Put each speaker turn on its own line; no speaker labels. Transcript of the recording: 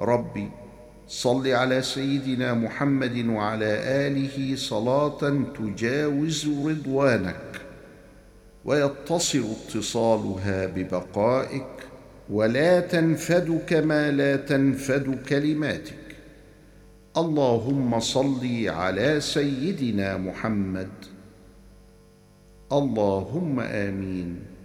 ربي صل على سيدنا محمد وعلى آله صلاة تجاوز رضوانك ويتصل اتصالها ببقائك ولا تنفد كما لا تنفد كلماتك. اللهم صل على سيدنا محمد. اللهم آمين.